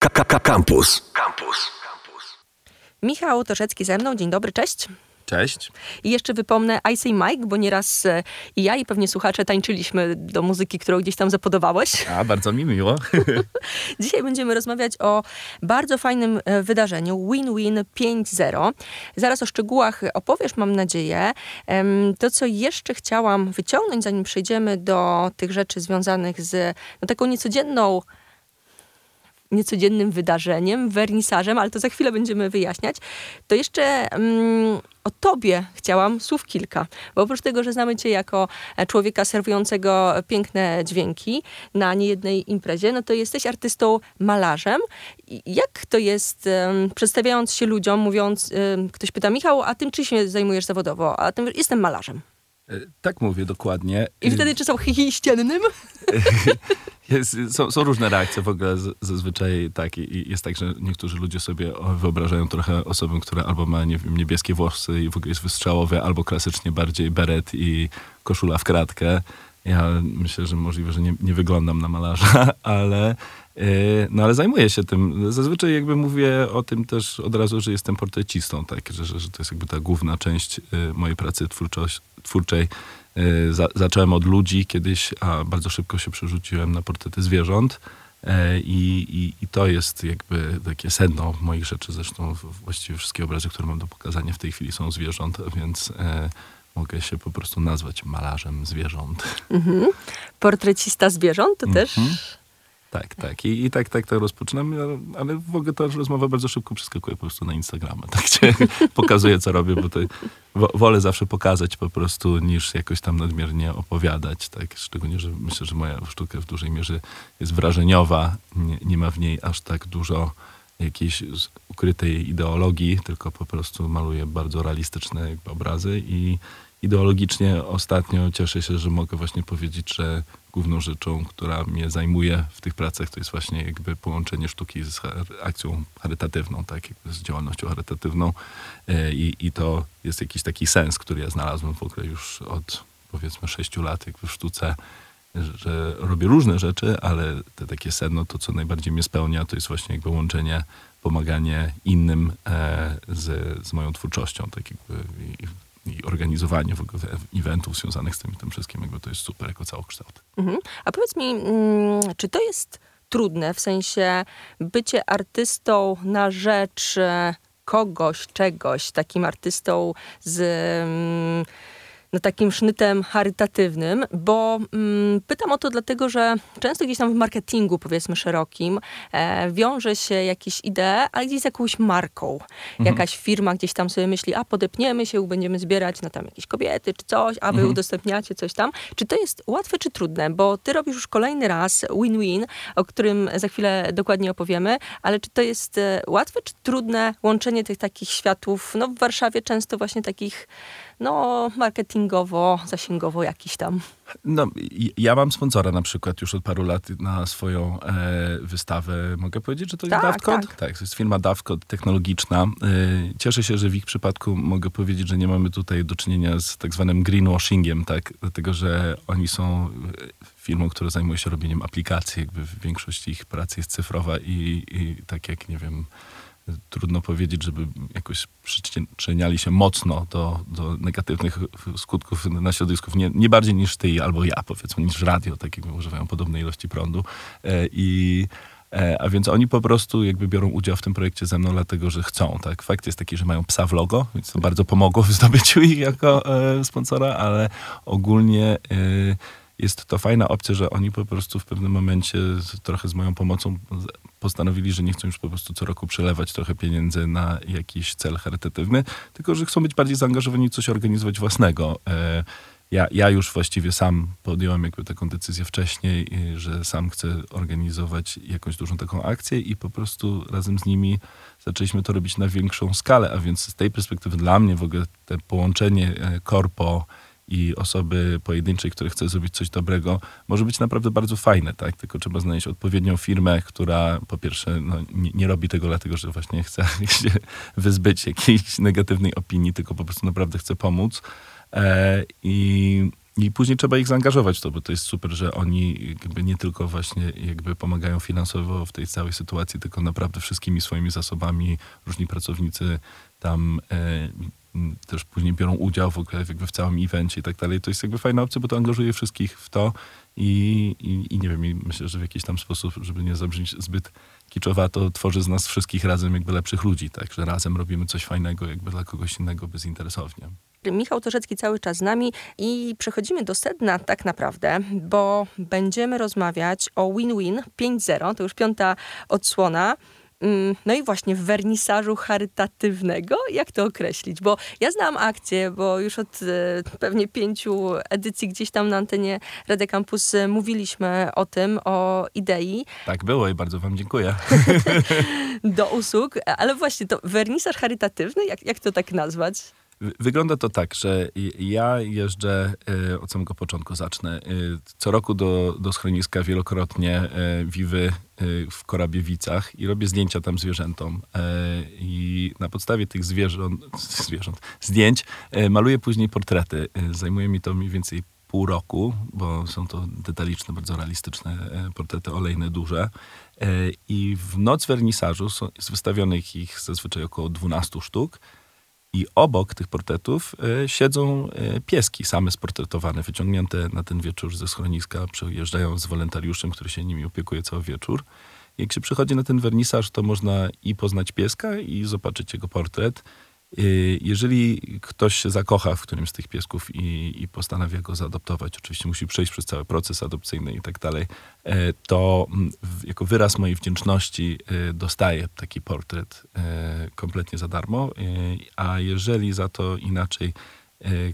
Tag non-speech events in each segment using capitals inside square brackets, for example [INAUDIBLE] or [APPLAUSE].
Campus. Campus. Michał Toszecki ze mną. Dzień dobry, cześć. Cześć. I jeszcze wypomnę I Say Mike, bo nieraz e, i ja i pewnie słuchacze tańczyliśmy do muzyki, którą gdzieś tam zapodawałeś. A, bardzo mi miło. [LAUGHS] Dzisiaj będziemy rozmawiać o bardzo fajnym e, wydarzeniu Win-Win 5.0. Zaraz o szczegółach opowiesz, mam nadzieję. To, co jeszcze chciałam wyciągnąć, zanim przejdziemy do tych rzeczy związanych z no, taką niecodzienną niecodziennym wydarzeniem, wernisażem, ale to za chwilę będziemy wyjaśniać, to jeszcze mm, o tobie chciałam słów kilka. Bo oprócz tego, że znamy cię jako e, człowieka serwującego piękne dźwięki na niejednej imprezie, no to jesteś artystą malarzem. Jak to jest, em, przedstawiając się ludziom, mówiąc, em, ktoś pyta, Michał, a tym czy się zajmujesz zawodowo? A tym, jestem malarzem. E, Tak mówię dokładnie. I wtedy czy są hihi ściennym? [LAUGHS] Jest, są, są różne reakcje w ogóle z, zazwyczaj tak i jest tak, że niektórzy ludzie sobie wyobrażają trochę osobę, która albo ma nie wiem, niebieskie włosy i w ogóle jest wystrzałowe, albo klasycznie bardziej beret i koszula w kratkę. Ja myślę, że możliwe, że nie, nie wyglądam na malarza, [LAUGHS] ale, yy, no ale zajmuję się tym. Zazwyczaj jakby mówię o tym też od razu, że jestem portrecistą, tak, że, że, że to jest jakby ta główna część yy, mojej pracy twórczoś, twórczej. Yy, za, zacząłem od ludzi kiedyś, a bardzo szybko się przerzuciłem na portrety zwierząt. E, I, i, I to jest jakby takie sedno moich rzeczy. Zresztą właściwie wszystkie obrazy, które mam do pokazania w tej chwili są zwierząt, więc e, mogę się po prostu nazwać malarzem zwierząt. Mhm. Portrecista zwierząt, to też... Tak, tak. I, i tak, tak, tak rozpoczynam, ale- w ogóle ta rozmowa bardzo szybko przeskakuje po prostu na Instagrama. Tak, gdzie [LAUGHS] pokazuję, co robię, bo to wo- wolę zawsze pokazać po prostu, niż jakoś tam nadmiernie opowiadać. Tak? Szczególnie, że myślę, że moja sztuka w dużej mierze jest wrażeniowa. Nie, nie ma w niej aż tak dużo jakiejś ukrytej ideologii, tylko po prostu maluję bardzo realistyczne obrazy i ideologicznie ostatnio cieszę się, że mogę właśnie powiedzieć, że główną rzeczą, która mnie zajmuje w tych pracach, to jest właśnie jakby połączenie sztuki z akcją charytatywną, tak, jakby z działalnością charytatywną. E, i, i to jest jakiś taki sens, który ja znalazłem w ogóle już od powiedzmy sześciu lat jakby w sztuce, że, że robię różne rzeczy, ale te takie sedno, to co najbardziej mnie spełnia, to jest właśnie jakby łączenie, pomaganie innym e, z, z moją twórczością, tak jakby i, organizowanie w ogóle eventów związanych z tym, tym wszystkim, jakby to jest super jako całokształt. Mhm. A powiedz mi, mm, czy to jest trudne, w sensie bycie artystą na rzecz e, kogoś, czegoś, takim artystą z mm, no, takim sznytem charytatywnym, bo mm, pytam o to dlatego, że często gdzieś tam w marketingu, powiedzmy szerokim, e, wiąże się jakieś idee, ale gdzieś z jakąś marką. Jakaś firma gdzieś tam sobie myśli, a podepniemy się, będziemy zbierać na tam jakieś kobiety czy coś, a wy udostępniacie coś tam. Czy to jest łatwe czy trudne? Bo ty robisz już kolejny raz win-win, o którym za chwilę dokładnie opowiemy, ale czy to jest e, łatwe czy trudne łączenie tych takich światów? No w Warszawie często właśnie takich no marketingowo, zasięgowo jakiś tam. No, ja mam sponsora na przykład już od paru lat na swoją e, wystawę. Mogę powiedzieć, że to jest Tak, Daftcode? tak. tak, to jest firma Daftcode technologiczna. E, cieszę się, że w ich przypadku mogę powiedzieć, że nie mamy tutaj do czynienia z tak zwanym greenwashingiem, tak? Dlatego, że oni są e, firmą, która zajmuje się robieniem aplikacji. Jakby większość ich pracy jest cyfrowa i, i tak jak, nie wiem, trudno powiedzieć, żeby jakoś przyczyniali się mocno do, do negatywnych skutków na środowisku, nie, nie bardziej niż ty albo ja, powiedzmy, niż radio, tak jakby używają podobnej ilości prądu. E, I e, a więc oni po prostu jakby biorą udział w tym projekcie ze mną, dlatego że chcą. Tak? Fakt jest taki, że mają psa w logo, więc to bardzo pomogło w zdobyciu ich jako e, sponsora, ale ogólnie e, jest to fajna opcja, że oni po prostu w pewnym momencie trochę z moją pomocą postanowili, że nie chcą już po prostu co roku przelewać trochę pieniędzy na jakiś cel charytatywny, tylko że chcą być bardziej zaangażowani coś organizować własnego. E, ja, ja już właściwie sam podjąłem jakby taką decyzję wcześniej, i że sam chcę organizować jakąś dużą taką akcję i po prostu razem z nimi zaczęliśmy to robić na większą skalę, a więc z tej perspektywy dla mnie w ogóle te połączenie e, korpo i osoby pojedynczej, które chce zrobić coś dobrego, może być naprawdę bardzo fajne, tak? Tylko trzeba znaleźć odpowiednią firmę, która po pierwsze no, nie, nie robi tego dlatego, że właśnie chce [LAUGHS] się wyzbyć jakiejś negatywnej opinii, tylko po prostu naprawdę chce pomóc. E, I I później trzeba ich zaangażować to, bo to jest super, że oni nie tylko właśnie jakby pomagają finansowo w tej całej sytuacji, tylko naprawdę wszystkimi swoimi zasobami. Różni pracownicy tam e, też później biorą udział w ogóle jakby w całym evencie i tak dalej. To jest jakby fajna opcja, bo to angażuje wszystkich w to i, i, i nie wiem, i myślę, że w jakiś tam sposób, żeby nie zabrzmieć zbyt kiczowato, tworzy z nas wszystkich razem jakby lepszych ludzi, tak? Że razem robimy coś fajnego jakby dla kogoś innego bezinteresownie. Michał Torzecki cały czas z nami i przechodzimy do sedna tak naprawdę, bo będziemy rozmawiać o Win-Win 5.0, to już piąta odsłona. Mm, no i właśnie w wernisażu charytatywnego, jak to określić? Bo ja znam akcję, bo już od e, pewnie pięciu edycji gdzieś tam na antenie Rady Campus e, mówiliśmy o tym, o idei. Tak było i bardzo wam dziękuję. [LAUGHS] Do usług, ale właśnie to wernisaż charytatywny, jak, jak to tak nazwać? Wygląda to tak, że ja jeżdżę, e, od samego początku zacznę, e, co roku do, do schroniska wielokrotnie e, wiwy w Korabiewicach i robię zdjęcia tam zwierzętom. I na podstawie tych zwierząt, zwierząt zdjęć maluję później portrety. Zajmuje mi to mniej więcej pół roku, bo są to detaliczne, bardzo realistyczne portrety olejne, duże. I w noc wernisażu jest wystawionych ich zazwyczaj około 12 sztuk. I obok tych portretów y, siedzą y, pieski same sportretowane, wyciągnięte na ten wieczór ze schroniska, przyjeżdżają z wolontariuszem, który się nimi opiekuje cały wieczór. Jak się przychodzi na ten wernisaż, to można i poznać pieska, i zobaczyć jego portret. Y, jeżeli ktoś się zakocha w którymś z tych piesków i, i, postanawia go zaadoptować, oczywiście musi przejść przez cały proces adopcyjny i tak dalej, e, to mm, jako wyraz mojej wdzięczności e, dostaję taki portret e, kompletnie za darmo, a jeżeli za to inaczej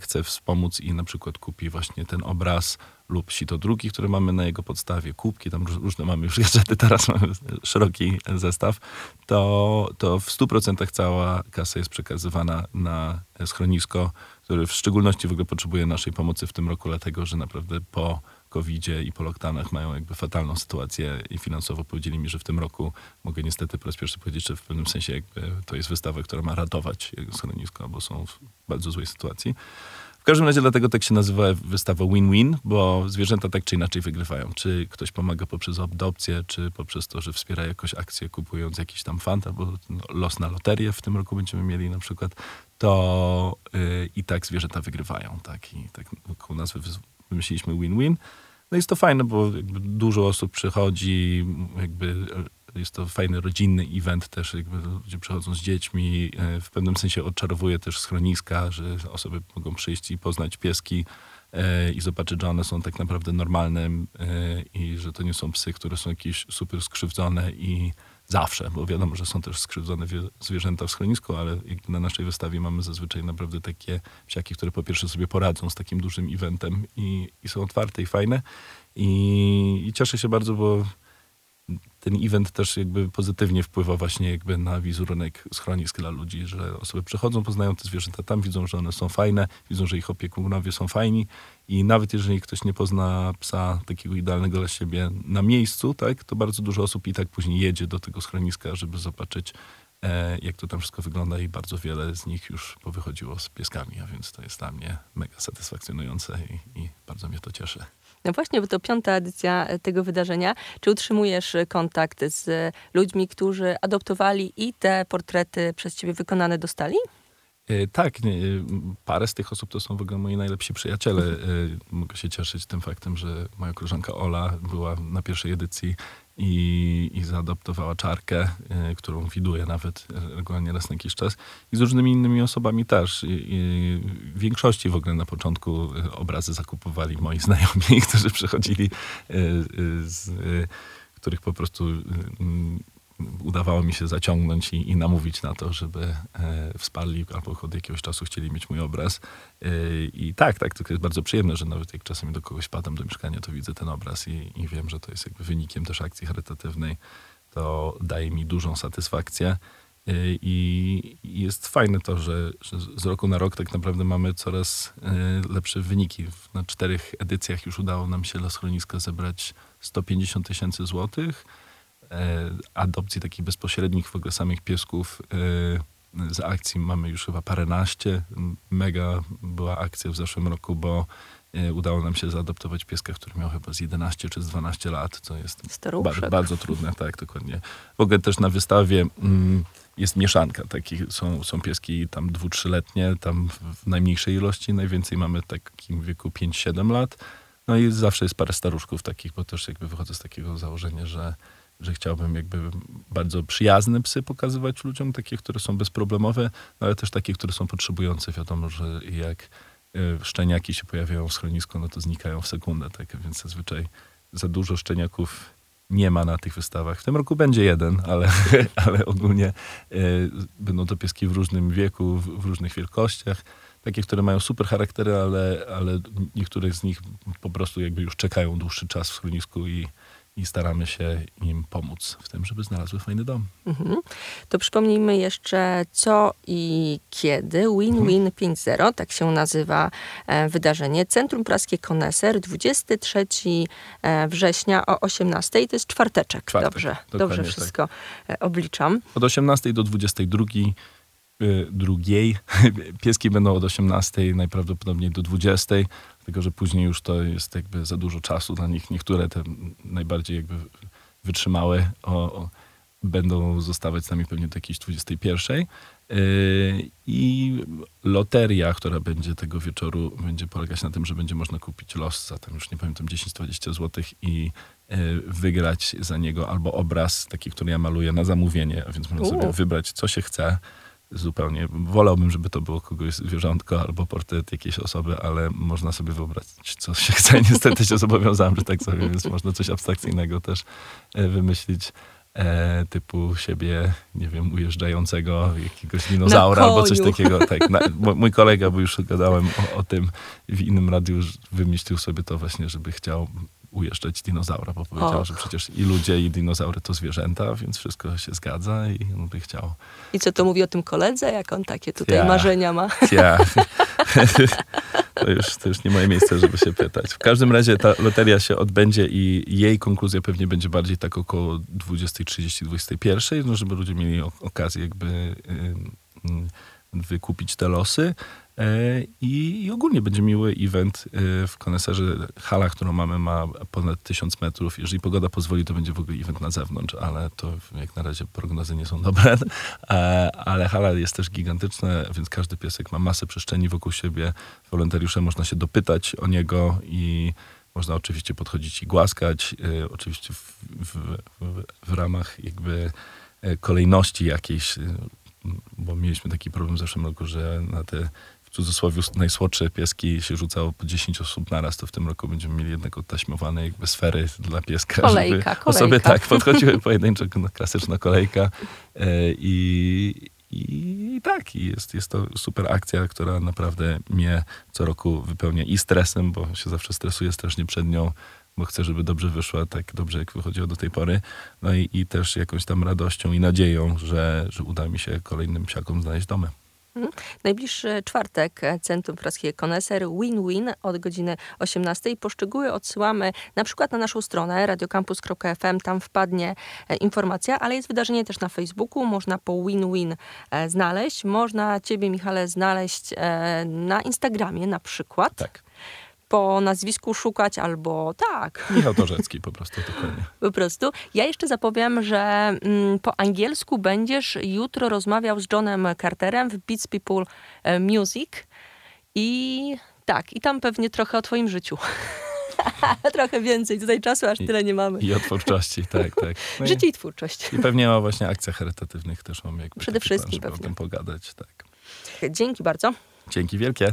chce wspomóc i na przykład kupi właśnie ten obraz lub sito drugi, które mamy na jego podstawie, kubki, tam różne mamy już gadżety, [LAUGHS] teraz mamy szeroki zestaw, to, to w 100% cała kasa jest przekazywana na schronisko, które w szczególności w ogóle potrzebuje naszej pomocy w tym roku, dlatego że naprawdę po covid i po lockdownach mają jakby fatalną sytuację i finansowo powiedzieli mi, że w tym roku mogę niestety po raz pierwszy powiedzieć, że w pewnym sensie jakby to jest wystawa, która ma ratować schronisko, bo są w bardzo złej sytuacji każdym razie dlatego tak się nazywa wystawa win-win, bo zwierzęta tak czy inaczej wygrywają. Czy ktoś pomaga poprzez adopcję, czy poprzez to, że wspiera jakoś akcję kupując jakiś tam fant, albo no, los na loterię w tym roku będziemy mieli na przykład, to yy, i tak zwierzęta wygrywają. Tak? I tak wokół nazwy wymyśliliśmy win-win. No jest to fajne, bo dużo osób przychodzi, jakby jest to fajny rodzinny event też, jakby ludzie przychodzą z dziećmi. E, w pewnym sensie odczarowuje też schroniska, że osoby mogą przyjść i poznać pieski e, i zobaczyć, że one są tak naprawdę normalne e, i że to nie są psy, które są jakieś super skrzywdzone i zawsze, bo wiadomo, że są też skrzywdzone zwierzęta w schronisku, ale na naszej wystawie mamy zazwyczaj naprawdę takie psiaki, które po pierwsze sobie poradzą z takim dużym eventem i, i są otwarte i fajne. I, I cieszę się bardzo, bo ten event też jakby pozytywnie wpływa właśnie jakby na wizerunek schronisk dla ludzi, że osoby przychodzą, poznają te zwierzęta tam, widzą, że one są fajne, widzą, że ich opiekunowie są fajni i nawet jeżeli ktoś nie pozna psa takiego idealnego dla siebie na miejscu, tak, to bardzo dużo osób i tak później jedzie do tego schroniska, żeby zobaczyć e, jak to tam wszystko wygląda i bardzo wiele z nich już powychodziło z pieskami, a więc to jest dla mnie mega satysfakcjonujące i, i bardzo mnie to cieszy. No właśnie, bo to piąta edycja e, tego wydarzenia. Czy utrzymujesz e, kontakt z ludźmi, którzy adoptowali i te portrety przez ciebie wykonane dostali? E, tak, parę z tych osób to są w ogóle moi najlepsi przyjaciele. Mogę się cieszyć tym faktem, że moja koleżanka Ola była na pierwszej edycji i, i zaadoptowała czarkę, y, którą widuję nawet regularnie raz na jakiś czas. I z różnymi innymi osobami też. I, i w większości w ogóle na początku y, obrazy zakupowali moi [LAUGHS] znajomi, którzy przychodzili y, z których po prostu udawało mi się zaciągnąć i, i namówić na to, żeby e, wsparli albo od jakiegoś czasu chcieli mieć mój obraz. E, I tak, tak, to jest bardzo przyjemne, że nawet jak czasami do kogoś padam do mieszkania, to widzę ten obraz i, i wiem, że to jest jakby wynikiem też akcji charytatywnej. To daje mi dużą satysfakcję. E, I jest fajne to, że, że, z roku na rok tak naprawdę mamy coraz e, lepsze wyniki. Na czterech edycjach już udało nam się dla schroniska zebrać 150 tysięcy złotych. E, adopcji takich bezpośrednich w ogóle samych piesków z akcji mamy już chyba paręnaście. Mega była akcja w zeszłym roku, bo e, udało nam się zaadoptować pieska, który miał chyba z 11 czy z 12 lat, co jest ba bardzo trudne, tak, dokładnie. W ogóle też na wystawie mm, jest mieszanka takich, są, są pieski tam dwu, trzyletnie, tam w najmniejszej ilości, najwięcej mamy w takim wieku 5-7 lat, no i zawsze jest parę staruszków takich, bo też jakby wychodzę z takiego założenia, że że chciałbym jakby bardzo przyjazne psy pokazywać ludziom, takie, które są bezproblemowe, no ale też takie, które są potrzebujące. Wiadomo, że jak e, szczeniaki się pojawiają w schronisku, no to znikają w sekundę, tak? Więc zazwyczaj za dużo szczeniaków nie ma na tych wystawach. W tym roku będzie jeden, ale, [LAUGHS] ale ogólnie y, będą to pieski w różnym wieku, w, różnych wielkościach. Takie, które mają super charaktery, ale, ale niektórych z nich po prostu jakby już czekają dłuższy czas w schronisku i, i staramy się im pomóc w tym, żeby znalazły fajny dom. Mhm. To przypomnijmy jeszcze co i kiedy. Win-Win mhm. 5.0, tak się nazywa e, wydarzenie. Centrum Praskie Koneser, 23 e, września o 18. To jest czwarteczek. Czwartek, dobrze, dobrze tak. wszystko tak. obliczam. Od 18 do 22 drugiej. [LAUGHS] Pieski będą od 18, najprawdopodobniej do 20 tylko że później już to jest jakby za dużo czasu dla nich. Niektóre te najbardziej jakby wytrzymałe o, o, będą zostawać z nami pewnie do jakiejś 21. Yy, I loteria, która będzie tego wieczoru, będzie polegać na tym, że będzie można kupić los za tam już nie pamiętam 10-20 zł i yy, wygrać za niego albo obraz taki, który ja maluję na zamówienie, a więc można sobie wybrać, co się chce zupełnie. Wolałbym, żeby to było kogoś zwierzątko albo portret jakiejś osoby, ale można sobie wyobrazić, co się chce. [LAUGHS] Niestety się zobowiązałem, że tak sobie, więc można coś abstrakcyjnego też e, wymyślić. E, typu siebie, nie wiem, ujeżdżającego jakiegoś dinozaura albo coś takiego. Tak, na, [LAUGHS] mój kolega, bo już gadałem o, o, tym w innym radiu, wymyślił sobie to właśnie, żeby chciał ujeżdżać dinozaura, bo powiedział, Och. że przecież i ludzie, i dinozaury to zwierzęta, więc wszystko się zgadza i on by chciał. I co to mówi o tym koledze, jak on takie tutaj ja. marzenia ma? [LAUGHS] Ja. [LAUGHS] To już, to już nie moje miejsce, żeby się pytać. W każdym razie ta loteria się odbędzie i jej konkluzja pewnie będzie bardziej tak około 20.30, 21, no żeby ludzie mieli okazję jakby yy, wykupić te losy. E, I, I, ogólnie będzie miły event e, w koneserze. Hala, którą mamy, ma ponad 1000 metrów. Jeżeli pogoda pozwoli, to będzie w ogóle event na zewnątrz, ale to jak na razie prognozy nie są dobre. [LAUGHS] E, ale hala jest też gigantyczna, więc każdy piesek ma masę przestrzeni wokół siebie. Wolontariusze można się dopytać o niego i można oczywiście podchodzić i głaskać. Oczywiście w, w, w, w ramach jakby kolejności jakiejś bo mieliśmy taki problem w zeszłym roku, że na te cudzysłowie najsłodsze pieski się rzucało po 10 osób naraz, to w tym roku będziemy mieli jednak odtaśmowane jakby sfery dla pieska. Kolejka, żeby kolejka. Osoby tak podchodziły [LAUGHS] pojedynczo, no, klasyczna kolejka e, i, i tak, i jest, jest to super akcja, która naprawdę mnie co roku wypełnia i stresem, bo się zawsze stresuję strasznie przed nią, bo chcę, żeby dobrze wyszła, tak dobrze jak wychodziło do tej pory. No i, i też jakąś tam radością i nadzieją, że, że uda mi się kolejnym psiakom znaleźć domy. Mhm. Najbliższy czwartek Centrum Praskiego Koneser Win-Win od godziny 18. Poszczegóły odsyłamy na przykład na naszą stronę radiocampus.fm, tam wpadnie e, informacja, ale jest wydarzenie też na Facebooku, można po Win-Win e, znaleźć. Można Ciebie, Michale, znaleźć e, na Instagramie na przykład. Tak po nazwisku szukać albo tak. [LAUGHS] Michał Torzecki po prostu, dokładnie. Po prostu. Ja jeszcze zapowiem, że mm, po angielsku będziesz jutro rozmawiał z Johnem Carterem w Beats People e, Music i tak, i tam pewnie trochę o twoim życiu. [LAUGHS] Trochę więcej, tutaj czasu aż I, tyle nie mamy. I o twórczości, tak, tak. No [LAUGHS] Życie i, i twórczość. I pewnie o właśnie akcjach charytatywnych też mam jakby Przede wszystkim plan, pewnie. o tym pogadać, tak. Dzięki bardzo. Dzięki wielkie.